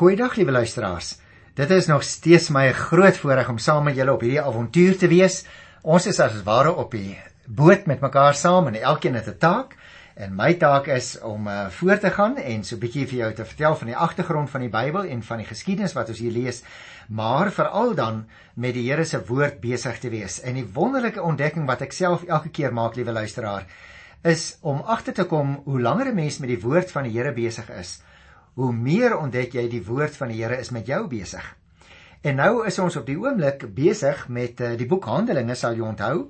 Goeiedag liewe luisteraars. Dit is nog steeds my groot voorreg om saam met julle op hierdie avontuur te wees. Ons is as ware op die boot met mekaar saam en elkeen het 'n taak. En my taak is om uh, voor te gaan en so 'n bietjie vir jou te vertel van die agtergrond van die Bybel en van die geskiedenis wat ons hier lees, maar veral dan met die Here se woord besig te wees. En die wonderlike ontdekking wat ek self elke keer maak, liewe luisteraar, is om agter te kom hoe langer 'n mens met die woord van die Here besig is, hoe meer ontdek jy die woord van die Here is met jou besig. En nou is ons op die oomblik besig met uh, die boek Handelinge, sal jy onthou.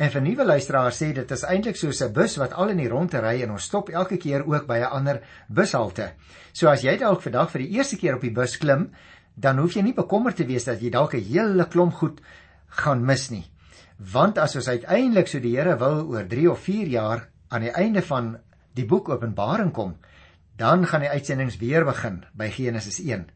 En vir nuwe luisteraars sê dit is eintlik soos 'n bus wat al in die rondte ry en ons stop elke keer ook by 'n ander bushalte. So as jy dalk vandag vir die eerste keer op die bus klim, dan hoef jy nie bekommerd te wees dat jy dalk 'n hele klomp goed gaan mis nie. Want as ons uiteindelik so die Here wil oor 3 of 4 jaar aan die einde van die boek Openbaring kom, dan gaan die uitsendings weer begin by Genesis 1.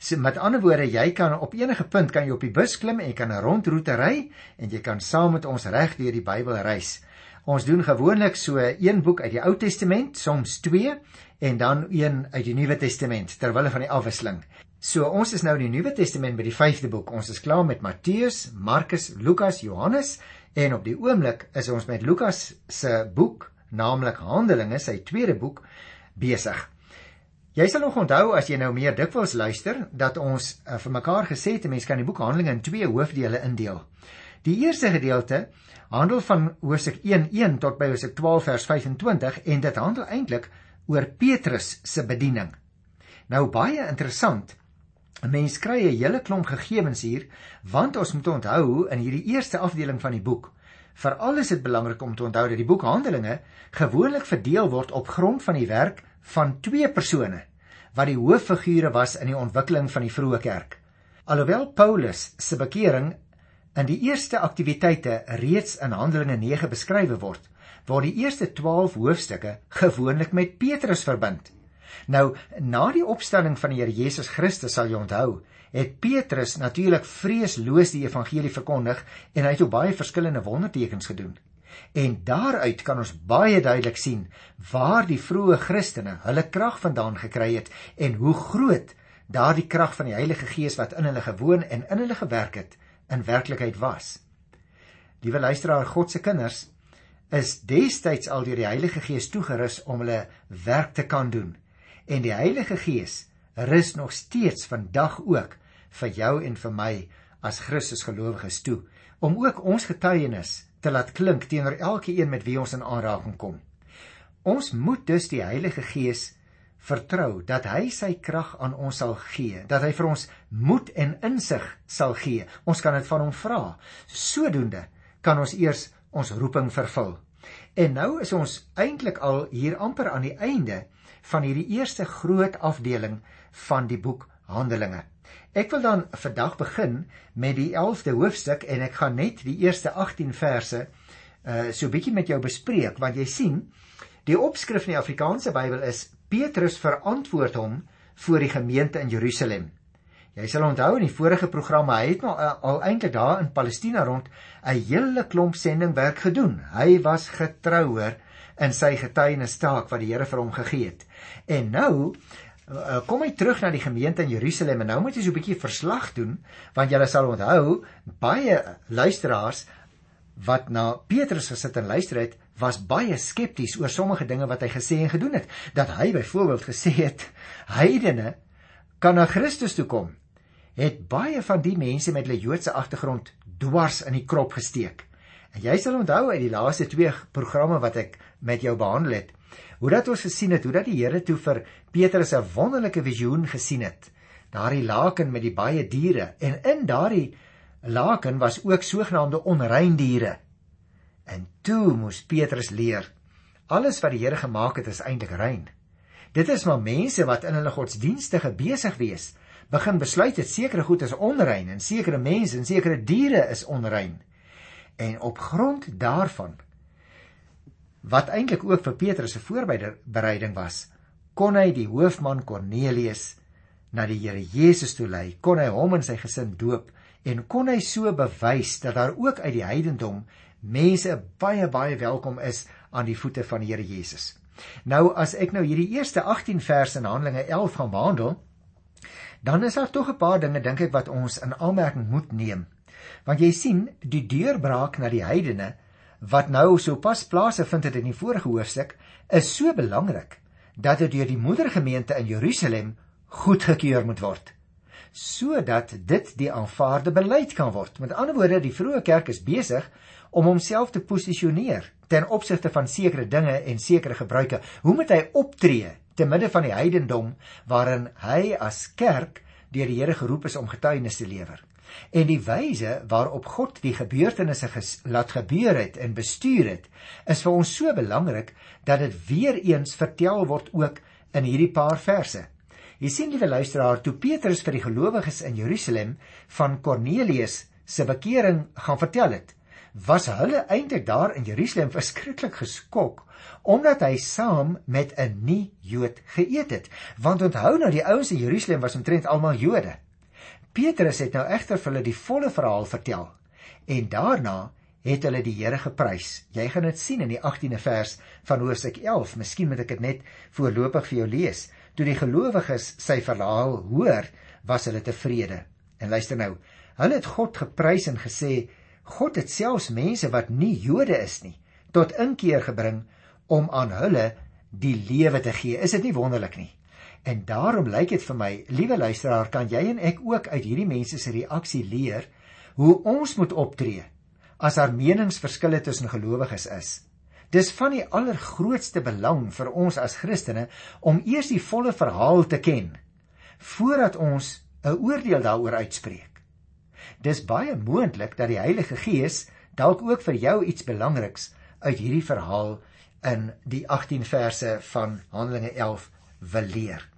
So met ander woorde, jy kan op enige punt kan jy op die bus klim en jy kan 'n rondroete ry en jy kan saam met ons reg deur die Bybel reis. Ons doen gewoonlik so een boek uit die Ou Testament, soms 2 en dan een uit die Nuwe Testament ter wille van die afwisseling. So ons is nou in die Nuwe Testament by die 5de boek. Ons is klaar met Matteus, Markus, Lukas, Johannes en op die oomblik is ons met Lukas se boek, naamlik Handelinge, sy tweede boek besig. Jy sal nog onthou as jy nou meer dikwels luister dat ons uh, vir mekaar gesê het 'n mens kan die boek Handelinge in twee hoofdele indeel. Die eerste gedeelte handel van hoofstuk 1:1 tot by hoofstuk 12 vers 25 en dit handel eintlik oor Petrus se bediening. Nou baie interessant. 'n Mens kry 'n hele klomp gegevens hier want ons moet onthou in hierdie eerste afdeling van die boek Veral is dit belangrik om te onthou dat die boek Handelinge gewoonlik verdeel word op grond van die werk van twee persone wat die hooffigure was in die ontwikkeling van die vroeë kerk. Alhoewel Paulus se bekering in die eerste aktiwiteite reeds in Handelinge 9 beskryf word, word die eerste 12 hoofstukke gewoonlik met Petrus verbind. Nou, na die opstanding van die Here Jesus Christus sal jy onthou, het Petrus natuurlik vreesloos die evangelie verkondig en hy het baie verskillende wondertekens gedoen. En daaruit kan ons baie duidelik sien waar die vroeë Christene hulle krag vandaan gekry het en hoe groot daardie krag van die Heilige Gees wat in hulle gewoon en in hulle gewerk het in werklikheid was. Liewe luisteraar, God se kinders is destyds al deur die Heilige Gees toegerus om hulle werk te kan doen. En die Heilige Gees rus nog steeds vandag ook vir jou en vir my as Christus gelowiges toe om ook ons getuienis te laat klink teenoor elkeen met wie ons in aanraking kom. Ons moet dus die Heilige Gees vertrou dat hy sy krag aan ons sal gee, dat hy vir ons moed en insig sal gee. Ons kan dit van hom vra. Sodoende kan ons eers ons roeping vervul. En nou is ons eintlik al hier amper aan die einde van hierdie eerste groot afdeling van die boek Handelinge. Ek wil dan vandag begin met die 11de hoofstuk en ek gaan net die eerste 18 verse uh so bietjie met jou bespreek want jy sien die opskrif in die Afrikaanse Bybel is Petrus verantwoord hom voor die gemeente in Jerusalem. Jy sal onthou in die vorige programme hy het nou uh, al eintlik daar in Palestina rond 'n hele klomp sendingwerk gedoen. Hy was getrouer in sy getuienistaak wat die Here vir hom gegee het. En nou kom hy terug na die gemeente in Jerusalem en nou moet hy so 'n bietjie verslag doen want julle sal onthou baie luisteraars wat na Petrus gesit en luister het was baie skepties oor sommige dinge wat hy gesê en gedoen het. Dat hy byvoorbeeld gesê het heidene kan na Christus toe kom. Het baie van die mense met hulle Joodse agtergrond dwars in die krop gesteek. En jy sal onthou uit die laaste twee programme wat ek met jou behandel het hoe dat ons gesien het hoe dat die Here toe vir Petrus 'n wonderlike visioen gesien het. Daardie laken met die baie diere en in daardie laken was ook sogenaamde onrein diere. En toe moes Petrus leer alles wat die Here gemaak het is eintlik rein. Dit is maar mense wat in hulle godsdienstige besig wees begin besluit het sekere goed is onrein en sekere mense en sekere diere is onrein. En op grond daarvan wat eintlik ook vir Petrus se voorbereiding was, kon hy die hoofman Kornelius na die Here Jesus toe lei, kon hy hom en sy gesin doop en kon hy so bewys dat daar ook uit die heidendom mense baie baie welkom is aan die voete van die Here Jesus. Nou as ek nou hierdie eerste 18 verse in Handelinge 11 gaan behandel, dan is daar tog 'n paar dinge dink ek wat ons in aanmerking moet neem. Want jy sien, die deurbraak na die heidene wat nou sopas plaasgevind het in die vorige hoofstuk, is so belangrik dat dit deur die moedergemeente in Jerusalem goedgekeur moet word sodat dit die aanvaarde beleid kan word. Met ander woorde, die vroeë kerk is besig om homself te posisioneer ten opsigte van sekere dinge en sekere gebruike. Hoe moet hy optree te midde van die heidendom waarin hy as kerk deur die Here geroep is om getuienis te lewer? En die wyse waarop God die gebeurtenisse laat gebeur het en bestuur het, is vir ons so belangrik dat dit weer eens vertel word ook in hierdie paar verse. Jy sien liewe luisteraar, toe Petrus vir die gelowiges in Jerusalem van Kornelius se bekering gaan vertel het, was hulle eintlik daar in Jerusalem verskriklik geskok omdat hy saam met 'n nie-Jood geëet het. Want onthou nou, die ouens in Jerusalem was omtrent almal Jode. Petrus het nou egter vir hulle die volle verhaal vertel en daarna het hulle die Here geprys. Jy gaan dit sien in die 18de vers van Hoofstuk 11. Miskien moet ek dit net voorlopig vir jou lees. Toe die gelowiges sy verhaal hoor, was hulle tevrede. En luister nou, hulle het God geprys en gesê God het selfs mense wat nie Jode is nie tot inkeer gebring om aan hulle die lewe te gee. Is dit nie wonderlik nie? En daarom lyk dit vir my, liewe luisteraar, kan jy en ek ook uit hierdie mense se reaksie leer hoe ons moet optree as daar meningsverskille tussen gelowiges is. Dis van die allergrootste belang vir ons as Christene om eers die volle verhaal te ken voordat ons 'n oordeel daaroor uitspreek. Dis baie moontlik dat die Heilige Gees dalk ook vir jou iets belangriks uit hierdie verhaal in die 18 verse van Handelinge 11 wil leer.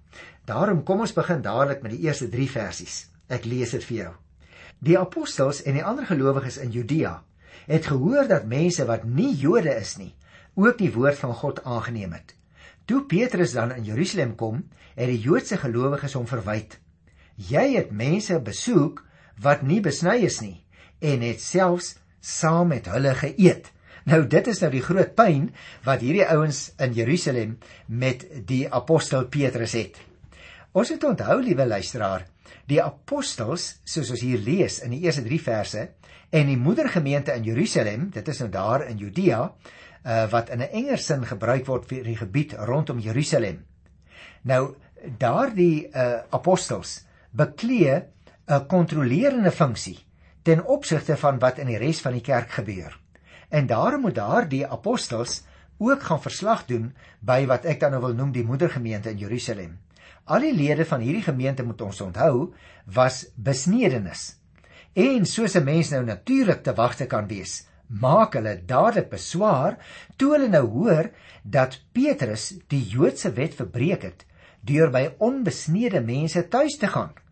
Daarom kom ons begin dadelik met die eerste 3 versies. Ek lees dit vir jou. Die apostels en die ander gelowiges in Judea het gehoor dat mense wat nie Jode is nie, ook die woord van God aangeneem het. Toe Petrus dan in Jerusalem kom, het die Joodse gelowiges hom verwyd: "Jy het mense besoek wat nie besny is nie en het selfs saam met hulle geëet." Nou dit is nou die groot pyn wat hierdie ouens in Jerusalem met die apostel Petrus het. Ons moet onthou, liewe luisteraar, die apostels, soos ons hier lees in die eerste 3 verse, en die moedergemeente in Jerusalem, dit is nou daar in Judea, uh, wat in 'n enger sin gebruik word vir die gebied rondom Jerusalem. Nou daardie uh, apostels beklee 'n kontrolerende funksie ten opsigte van wat in die res van die kerk gebeur. En daarom moet daardie apostels ook gaan verslag doen by wat ek dan nou wil noem die moedergemeente in Jerusalem. Al die lede van hierdie gemeente moet ons onthou was besnedenis. En soos 'n mens nou natuurlik te wagte kan wees, maak hulle dadelik beswaar toe hulle nou hoor dat Petrus die Joodse wet verbreek het deur by onbesnede mense tuis te gaan.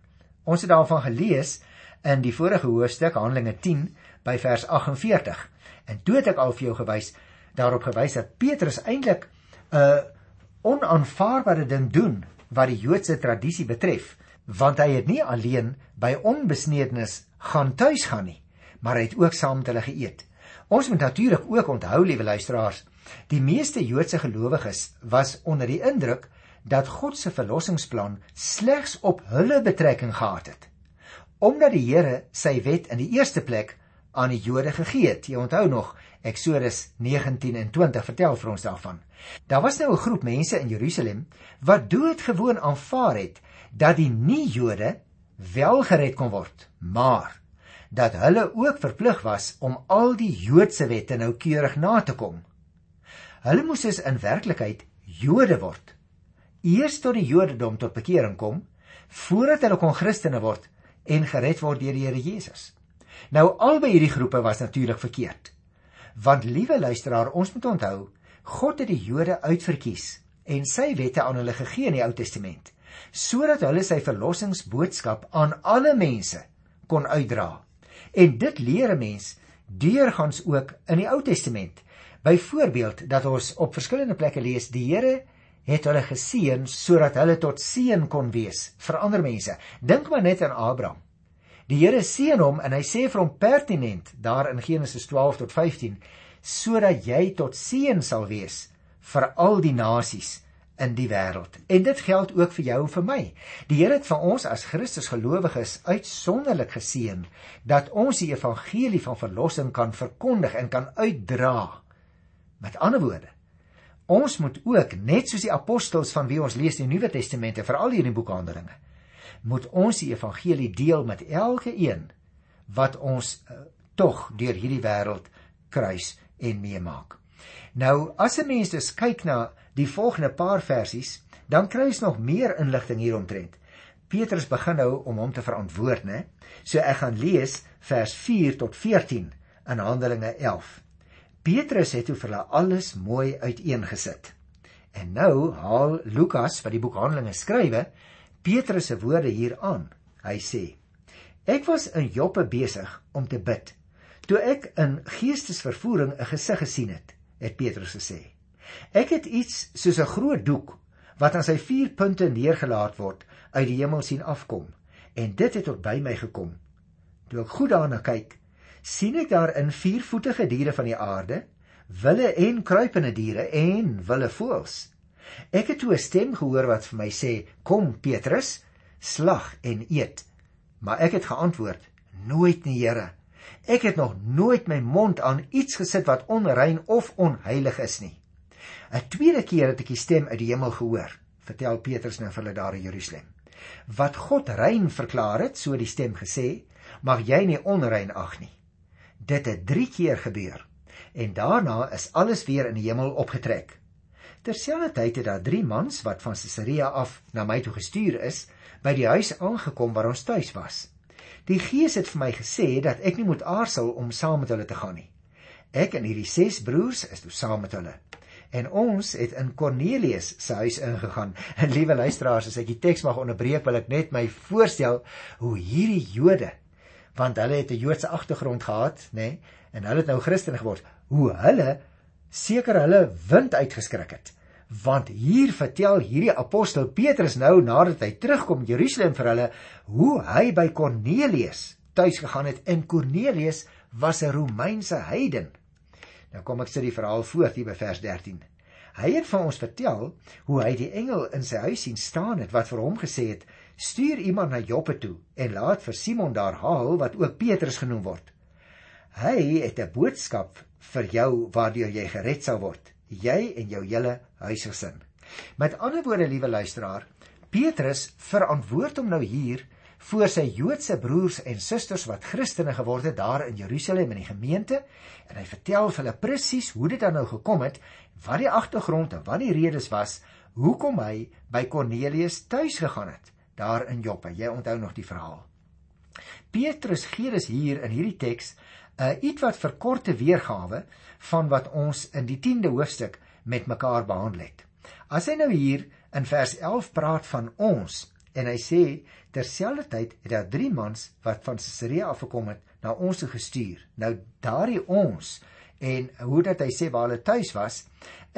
Ons het daarvan gelees in die vorige hoofstuk Handelinge 10 by vers 48. En toe het ek al vir jou gewys daarop gewys dat Petrus eintlik 'n onaanvaarbare ding doen wat die Joodse tradisie betref, want hy het nie alleen by onbesnedenes gaan tuis gaan nie, maar hy het ook saam met hulle geëet. Ons moet natuurlik ook onthou, liewe luisteraars, die meeste Joodse gelowiges was onder die indruk dat God se verlossingsplan slegs op hulle betrekking gehad het. Omdat die Here sy wet in die eerste plek aan die Jode gegee het. Jy onthou nog Eksodus 19 en 20 vertel vir ons daarvan. Daar was nou 'n groep mense in Jerusalem wat doodgewoon aanvaar het dat die nie-Jode wel gered kon word, maar dat hulle ook verplig was om al die Joodse wette noukeurig na te kom. Hulle moes dus in werklikheid Jode word. Eers tot die Jodendom tot bekering kom voordat hulle kon Christene word en gered word deur die Here Jesus. Nou albei hierdie groepe was natuurlik verkeerd. Want liewe luisteraar, ons moet onthou, God het die Jode uitverkies en sy wette aan hulle gegee in die Ou Testament sodat hulle sy verlossingsboodskap aan alle mense kon uitdra. En dit leer 'n mens deurgangs ook in die Ou Testament. Byvoorbeeld dat ons op verskillende plekke lees die Here het hulle geseën sodat hulle tot seën kon wees vir ander mense. Dink maar net aan Abraham. Die Here seën hom en hy sê vir hom pertinent daar in Genesis 12 tot 15 sodat jy tot seën sal wees vir al die nasies in die wêreld. En dit geld ook vir jou en vir my. Die Here het vir ons as Christus gelowiges uitsonderlik geseën dat ons die evangelie van verlossing kan verkondig en kan uitdra. Met ander woorde, ons moet ook net soos die apostels van wie ons lees in die Nuwe Testamente, veral hier in die boek Handelinge, moet ons die evangelie deel met elke een wat ons uh, tog deur hierdie wêreld kruis en meemaak. Nou, as 'n mens dus kyk na die volgende paar versies, dan kry jy nog meer inligting hieromtrent. Petrus begin nou om hom te verantwoord, né? So ek gaan lees vers 4 tot 14 in Handelinge 11. Petrus het toe vir hulle alles mooi uiteengesit. En nou haal Lukas wat die boek Handelinge skrywe, Petrus se woorde hier aan. Hy sê: Ek was in Joppe besig om te bid toe ek in geestesvervoering 'n gesig gesien het, het Petrus gesê. Ek het iets soos 'n groot doek wat aan sy vier punte neergelaat word uit die hemel sien afkom en dit het tot by my gekom. Toe ek goed daarna kyk, sien ek daarin viervoetige diere van die aarde, wille en kruipende diere en wille voëls. Ek het toe 'n stem gehoor wat vir my sê: "Kom Petrus, slag en eet." Maar ek het geantwoord: "Nooit nie, Here." Ek het nog nooit my mond aan iets gesit wat onrein of onheilig is nie. 'n Tweede keer het ek die stem uit die hemel gehoor, vertel Petrus nou vir hulle daar in Jerusalem. Wat God rein verklaar het, so die stem gesê, mag jy nie onrein ag nie. Dit het 3 keer gebeur en daarna is alles weer in die hemel opgetrek. Terselfdertyd het daar 3 mans wat van Caesarea af na my toe gestuur is, by die huis aangekom waar ons tuis was. Die Gees het vir my gesê dat ek nie moet aarzel om saam met hulle te gaan nie. Ek en hierdie ses broers is toe saam met hulle. En ons het in Cornelius se huis ingegaan. En liewe luisteraars, as ek die teks mag onderbreek, wil ek net my voorstel hoe hierdie Jode, want hulle het 'n Joodse agtergrond gehad, nê, nee, en hulle het nou Christen geword, hoe hulle seker hulle wind uitgeskrik het want hier vertel hierdie apostel Petrus nou nadat hy terugkom Jerusalem vir hulle hoe hy by Kornelius tuis gegaan het en Kornelius was 'n Romeinse heiden. Nou kom ek sit die verhaal voort hier by vers 13. Hy het vir ons vertel hoe hy die engel in sy huis sien staan het wat vir hom gesê het: "Stuur iemand na Joppe toe en laat vir Simon daar haal wat ook Petrus genoem word. Hy het 'n boodskap vir jou waardeur jy gered sal word." jy en jou hele huisgesin. Met ander woorde, liewe luisteraar, Petrus verantwoord hom nou hier voor sy Joodse broers en susters wat Christene geword het daar in Jerusalem in die gemeente en hy vertel vir hulle presies hoe dit dan nou gekom het, wat die agtergrond en wat die redes was hoekom hy by Kornelius tuis gegaan het daar in Joppe. Jy onthou nog die verhaal. Petrus gee dus hier in hierdie teks 'n uh, ietwat verkorte weergawe van wat ons in die 10de hoofstuk met mekaar behandel het. As hy nou hier in vers 11 praat van ons en hy sê terselfdertyd het daar drie mans wat van Caesarea afgekom het na ons gestuur. Nou daardie ons en hoe dat hy sê waar hulle tuis was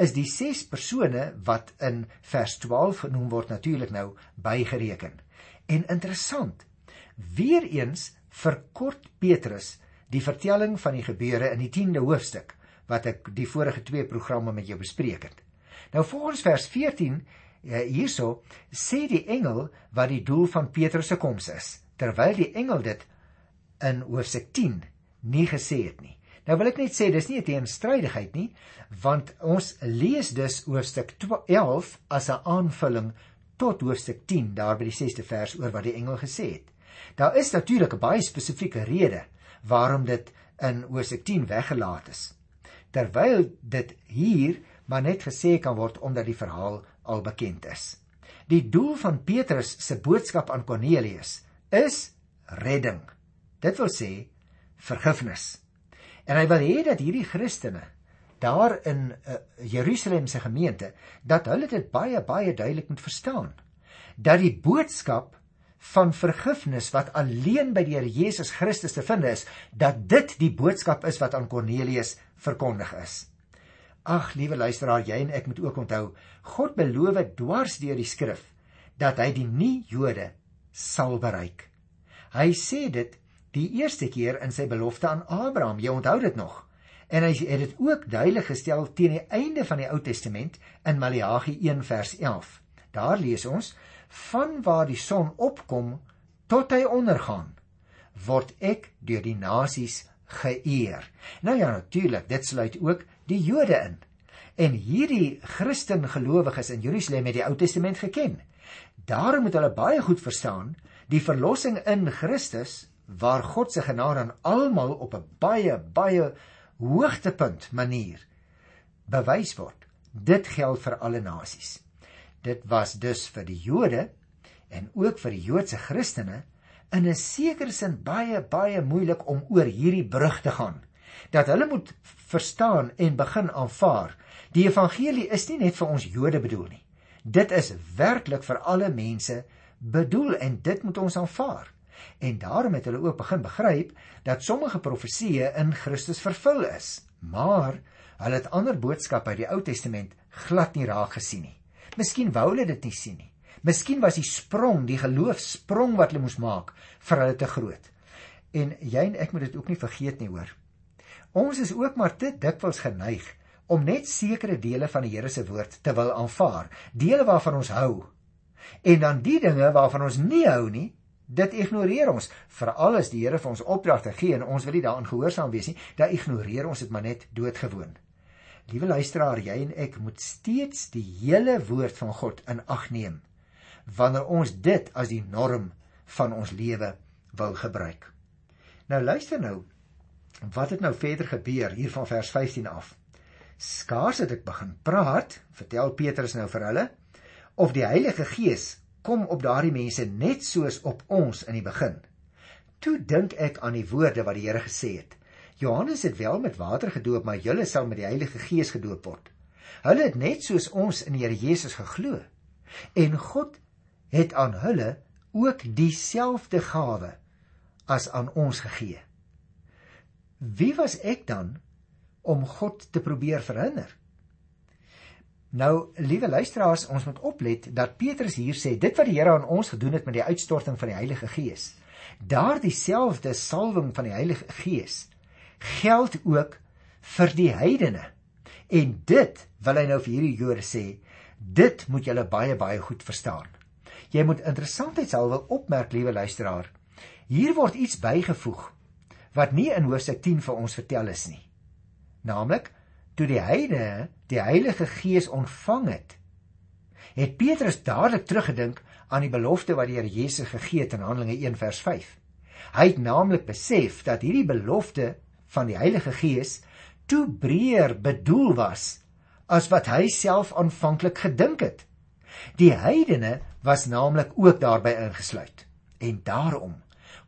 is die ses persone wat in vers 12 genoem word natuurlik nou bygereken. En interessant, weer eens verkort Petrus die vertelling van die gebeure in die 10de hoofstuk wat ek die vorige twee programme met jou bespreek het. Nou volgens vers 14 eh, hierso sê die engel wat die doel van Petrus se koms is, terwyl die engel dit in hoofstuk 10 nie gesê het nie. Nou wil ek net sê dis nie 'n teenstrydigheid nie, want ons lees dus hoofstuk 11 as 'n aanvulling tot hoofstuk 10 daar by die 6ste vers oor wat die engel gesê het. Daar is natuurlik 'n baie spesifieke rede waarom dit in Hosea 10 weggelaat is. Terwyl dit hier maar net gesê kan word omdat die verhaal al bekend is. Die doel van Petrus se boodskap aan Kornelius is redding. Dit wil sê vergifnis. En hy wil hê dat hierdie Christene daar in uh, Jerusalem se gemeente dat hulle dit baie baie duidelik moet verstaan dat die boodskap van vergifnis wat alleen by die Here Jesus Christus te vind is, dat dit die boodskap is wat aan Kornelius verkondig is. Ag, liewe luisteraar, jy en ek moet ook onthou, God beloof dwars deur die skrif dat hy die nie-Jode sal bereik. Hy sê dit die eerste keer in sy belofte aan Abraham. Jy onthou dit nog. En hy het dit ook duidelik gestel teen die einde van die Ou Testament in Maleagi 1 vers 11. Daar lees ons: "Van waar die son opkom tot hy ondergaan, word ek deur die nasies geëer." Nou ja, natuurlik, dit sluit ook die Jode in. En hierdie Christen gelowiges in Jerusalem het die Ou Testament geken. Daarom moet hulle baie goed verstaan die verlossing in Christus waar God se genade aan almal op 'n baie baie hoogtepunt manier bewys word. Dit geld vir alle nasies. Dit was dus vir die Jode en ook vir die Joodse Christene in 'n sekere sin baie baie moeilik om oor hierdie brug te gaan. Dat hulle moet verstaan en begin aanvaar. Die evangelie is nie net vir ons Jode bedoel nie. Dit is werklik vir alle mense bedoel en dit moet ons aanvaar. En daarom het hulle ook begin begryp dat sommige profesieë in Christus vervul is, maar hulle het ander boodskappe uit die Ou Testament glad nie raak gesien nie. Miskien wou hulle dit nie sien nie. Miskien was die sprong, die geloofsprong wat hulle moes maak, vir hulle te groot. En jy en ek moet dit ook nie vergeet nie, hoor. Ons is ook maar te dikwels geneig om net sekere dele van die Here se woord te wil aanvaar, dele waarvan ons hou. En dan die dinge waarvan ons nie hou nie, Dit ignoreer ons, veral as die Here vir ons opdragte gee en ons wil nie daaraan gehoorsaam wees nie, dan ignoreer ons dit maar net doodgewoon. Liewe luisteraar, jy en ek moet steeds die hele woord van God in ag neem wanneer ons dit as die norm van ons lewe wil gebruik. Nou luister nou, wat het nou verder gebeur hier van vers 15 af? Skaars het ek begin praat, vertel Petrus nou vir hulle, of die Heilige Gees kom op daardie mense net soos op ons in die begin. Toe dink ek aan die woorde wat die Here gesê het. Johannes het wel met water gedoop, maar julle sal met die Heilige Gees gedoop word. Hulle het net soos ons in die Here Jesus geglo. En God het aan hulle ook dieselfde gawe as aan ons gegee. Wie was ek dan om God te probeer verhinder? Nou, liewe luisteraars, ons moet oplet dat Petrus hier sê dit wat die Here aan ons gedoen het met die uitstorting van die Heilige Gees. Daardie selfde salwing van die Heilige Gees geld ook vir die heidene. En dit wil hy nou vir hierdie Jode sê, dit moet julle baie baie goed verstaan. Jy moet interessantheidshalwe opmerk, liewe luisteraar, hier word iets bygevoeg wat nie in Hoofstuk 10 vir ons vertel is nie. Naamlik toe die heidene die Heilige Gees ontvang het, het Petrus dadelik teruggedink aan die belofte wat die Here Jesus gegee het in Handelinge 1 vers 5. Hy het naamlik besef dat hierdie belofte van die Heilige Gees toe breër bedoel was as wat hy self aanvanklik gedink het. Die heidene was naamlik ook daarbey ingesluit. En daarom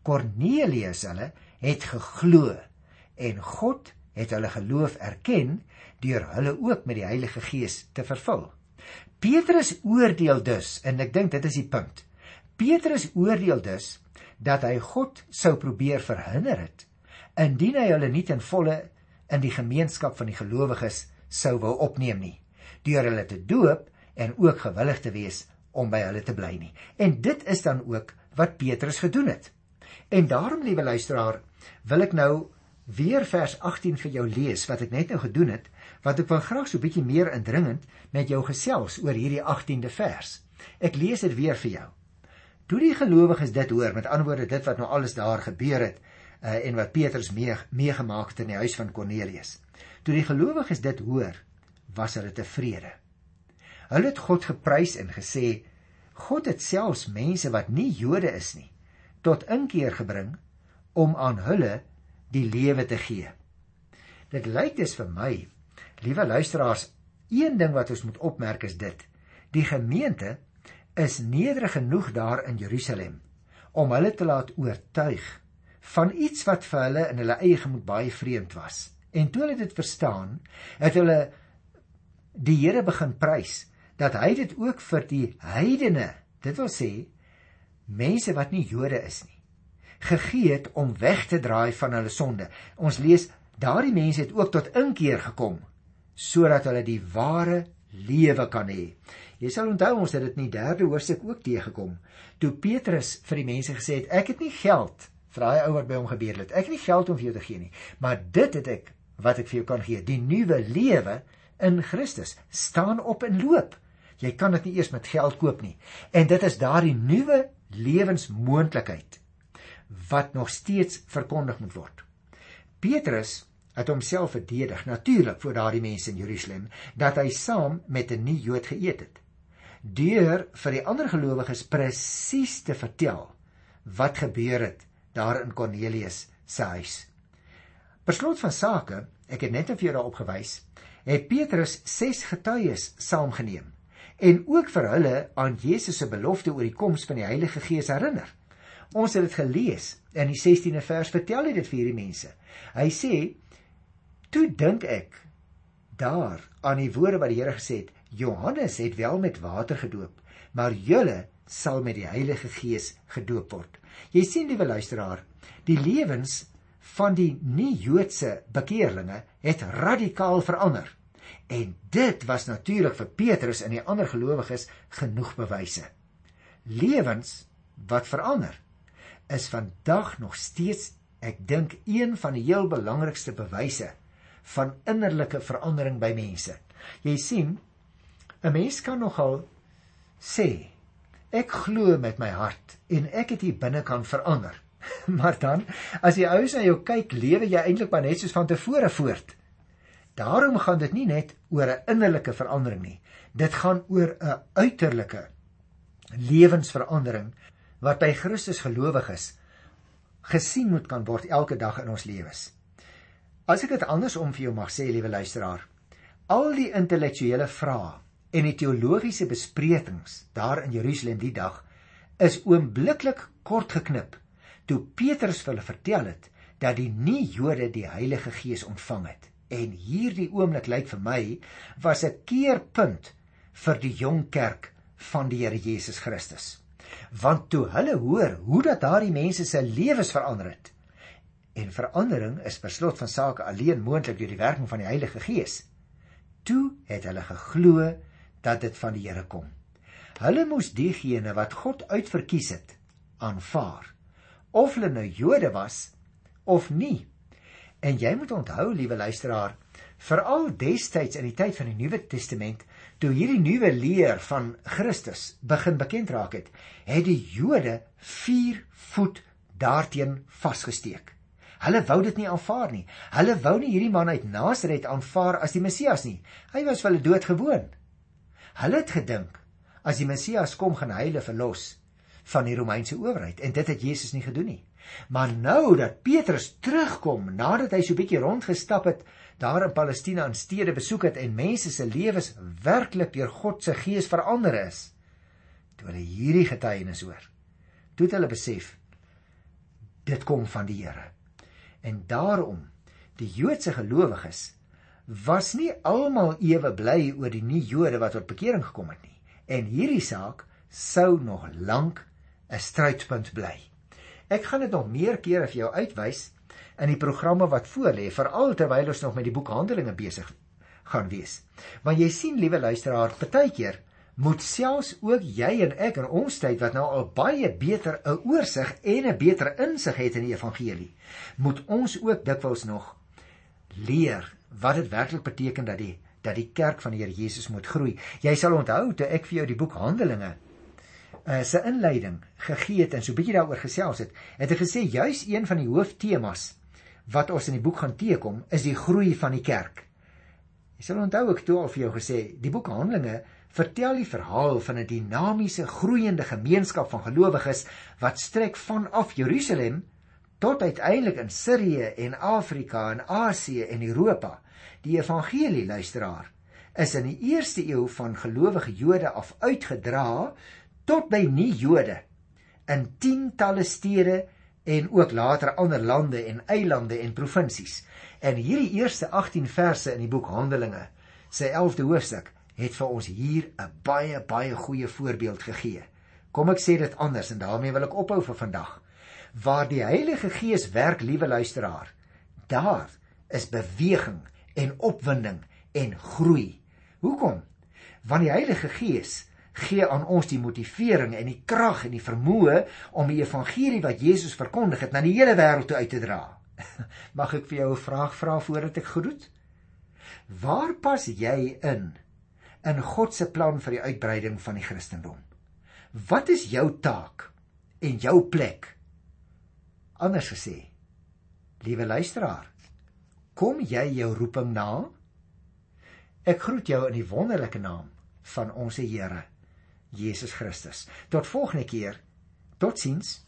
Kornelius hulle het geglo en God het hulle geloof erken deur hulle ook met die Heilige Gees te vervul. Petrus oordeel dus en ek dink dit is die punt. Petrus oordeel dus dat hy God sou probeer verhinder het indien hy hulle nie ten volle in die gemeenskap van die gelowiges sou wou opneem nie deur hulle te doop en ook gewillig te wees om by hulle te bly nie. En dit is dan ook wat Petrus gedoen het. En daarom, liewe luisteraar, wil ek nou weer vers 18 vir jou lees wat ek net nou gedoen het, wat ek wil graag so 'n bietjie meer indringend met jou gesels oor hierdie 18de vers. Ek lees dit weer vir jou. Toe die gelowiges dit hoor, met ander woorde dit wat nou alles daar gebeur het uh, en wat Petrus mee meegemaak het in die huis van Kornelius. Toe die gelowiges dit hoor, was hulle tevrede. Hulle het God geprys en gesê God het selfs mense wat nie Jode is nie tot inkeer gebring om aan hulle die lewe te gee. Dit lyk dus vir my, liewe luisteraars, een ding wat ons moet opmerk is dit: die gemeente is nederig genoeg daar in Jerusalem om hulle te laat oortuig van iets wat vir hulle in hulle eie gemoed baie vreemd was. En toe hulle dit verstaan, het hulle die Here begin prys dat hy dit ook vir die heidene, dit wil sê mense wat nie Jode is nie, gegee het om weg te draai van hulle sonde. Ons lees daardie mense het ook tot inkeer gekom sodat hulle die ware lewe kan hê. Jy sal onthou ons het dit in die derde hoofstuk ook teëgekom. Toe Petrus vir die mense gesê het ek het nie geld vir daai ou wat by hom gebeur het. Ek het nie geld om vir jou te gee nie, maar dit het ek wat ek vir jou kan gee, die nuwe lewe in Christus. Staan op en loop. Jy kan dit nie eers met geld koop nie. En dit is daardie nuwe lewensmoontlikheid wat nog steeds verkondig moet word. Petrus het homself verdedig natuurlik voor daardie mense in Jerusalem dat hy saam met 'n nie-Jood geëet het. Deur vir die ander gelowiges presies te vertel wat gebeur het daar in Kornelius se huis. Per slot van sake, ek het net vir jou daarop gewys, het Petrus 6 getuies saamgeneem en ook vir hulle aan Jesus se belofte oor die koms van die Heilige Gees herinner. Ons het dit gelees in die 16de vers vertel hy dit vir hierdie mense. Hy sê: "Toe dink ek daar aan die woorde wat die Here gesê het: Johannes het wel met water gedoop, maar julle sal met die Heilige Gees gedoop word." Jy sien liewe luisteraar, die lewens van die nie-Joodse bekeerlinge het radikaal verander. En dit was natuurlik vir Petrus en die ander gelowiges genoeg bewyse. Lewens wat verander is vandag nog steeds ek dink een van die heel belangrikste bewyse van innerlike verandering by mense. Jy sien, 'n mens kan nogal sê ek glo met my hart en ek het hier binnekant verander. maar dan as jy ouers na jou kyk, lewe jy eintlik maar net soos van tevore voort. Daarom gaan dit nie net oor 'n innerlike verandering nie. Dit gaan oor 'n uiterlike lewensverandering wat by Christus gelowiges gesien moet kan word elke dag in ons lewens. As ek dit andersom vir jou mag sê, liewe luisteraar, al die intellektuele vrae en die teologiese besprekings daar in Jerusalem die dag is oombliklik kort geknip toe Petrus hulle vertel het dat die nie-Jode die Heilige Gees ontvang het. En hierdie oomblik lyk vir my was 'n keerpunt vir die jong kerk van die Here Jesus Christus want toe hulle hoor hoe dat daardie mense se lewens verander het en verandering is per slot van sake alleen moontlik deur die werking van die Heilige Gees toe het hulle geglo dat dit van die Here kom. Hulle moes diegene wat God uitverkies het aanvaar. Of hulle nou Jode was of nie. En jy moet onthou liewe luisteraar veral destyds in die tyd van die Nuwe Testament toe hierdie nuwe leer van Christus begin bekend raak het, het die Jode 4 voet daarteen vasgesteek. Hulle wou dit nie aanvaar nie. Hulle wou nie hierdie man uit Nasaret aanvaar as die Messias nie. Hy was vir hulle doodgewoon. Hulle het gedink as die Messias kom gaan hy hulle verlos van die Romeinse owerheid en dit het Jesus nie gedoen nie. Maar nou dat Petrus terugkom nadat hy so bietjie rondgestap het daar in Palestina in stede besoek het en mense se lewens werklik deur God se gees verander is. Toe hulle hierdie getuienis hoor, toe het hulle besef dit kom van die Here. En daarom die Joodse gelowiges was nie almal ewe bly oor die nie-Jode wat tot bekering gekom het nie. En hierdie saak sou nog lank 'n strydpunt bly. Ek gaan dit nog meer kere vir jou uitwys in die programme wat voorlê, veral terwyl ons nog met die boek Handelinge besig gaan wees. Want jy sien, liewe luisteraar, partykeer moet selfs ook jy en ek in ons tyd wat nou al baie beter 'n oorsig en 'n beter insig het in die evangelie, moet ons ook dikwels nog leer wat dit werklik beteken dat die dat die kerk van die Here Jesus moet groei. Jy sal onthou toe ek vir jou die boek Handelinge uh, se inleiding gegee het en so 'n bietjie daaroor gesels het, het ek gesê juis een van die hooftemas wat ons in die boek gaan teekom is die groei van die kerk. Jy sal onthou ek toe al vir jou gesê, die boek Handelinge vertel die verhaal van 'n dinamiese groeiende gemeenskap van gelowiges wat strek vanaf Jerusalem tot uiteindelik in Sirië en Afrika en Asië en Europa. Die evangelie luisteraar is in die eerste eeu van gelowige Jode af uitgedra tot by nie-Jode in tientalle stede en ook later ander lande en eilande en provinsies. En hierdie eerste 18 verse in die boek Handelinge, sy 11de hoofstuk, het vir ons hier 'n baie baie goeie voorbeeld gegee. Kom ek sê dit anders en daarmee wil ek ophou vir vandag. Waar die Heilige Gees werk, liewe luisteraar, daar is beweging en opwinding en groei. Hoekom? Want die Heilige Gees gee aan ons die motivering en die krag en die vermoë om die evangelie wat Jesus verkondig het na die hele wêreld toe uit te dra. Mag ek vir jou 'n vraag vra voordat ek groet? Waar pas jy in in God se plan vir die uitbreiding van die Christendom? Wat is jou taak en jou plek? Anders gesê, liewe luisteraar, kom jy jou roeping na? Ek groet jou in die wonderlike naam van ons Here Jesus Christus. Tot volgende keer. Totsiens.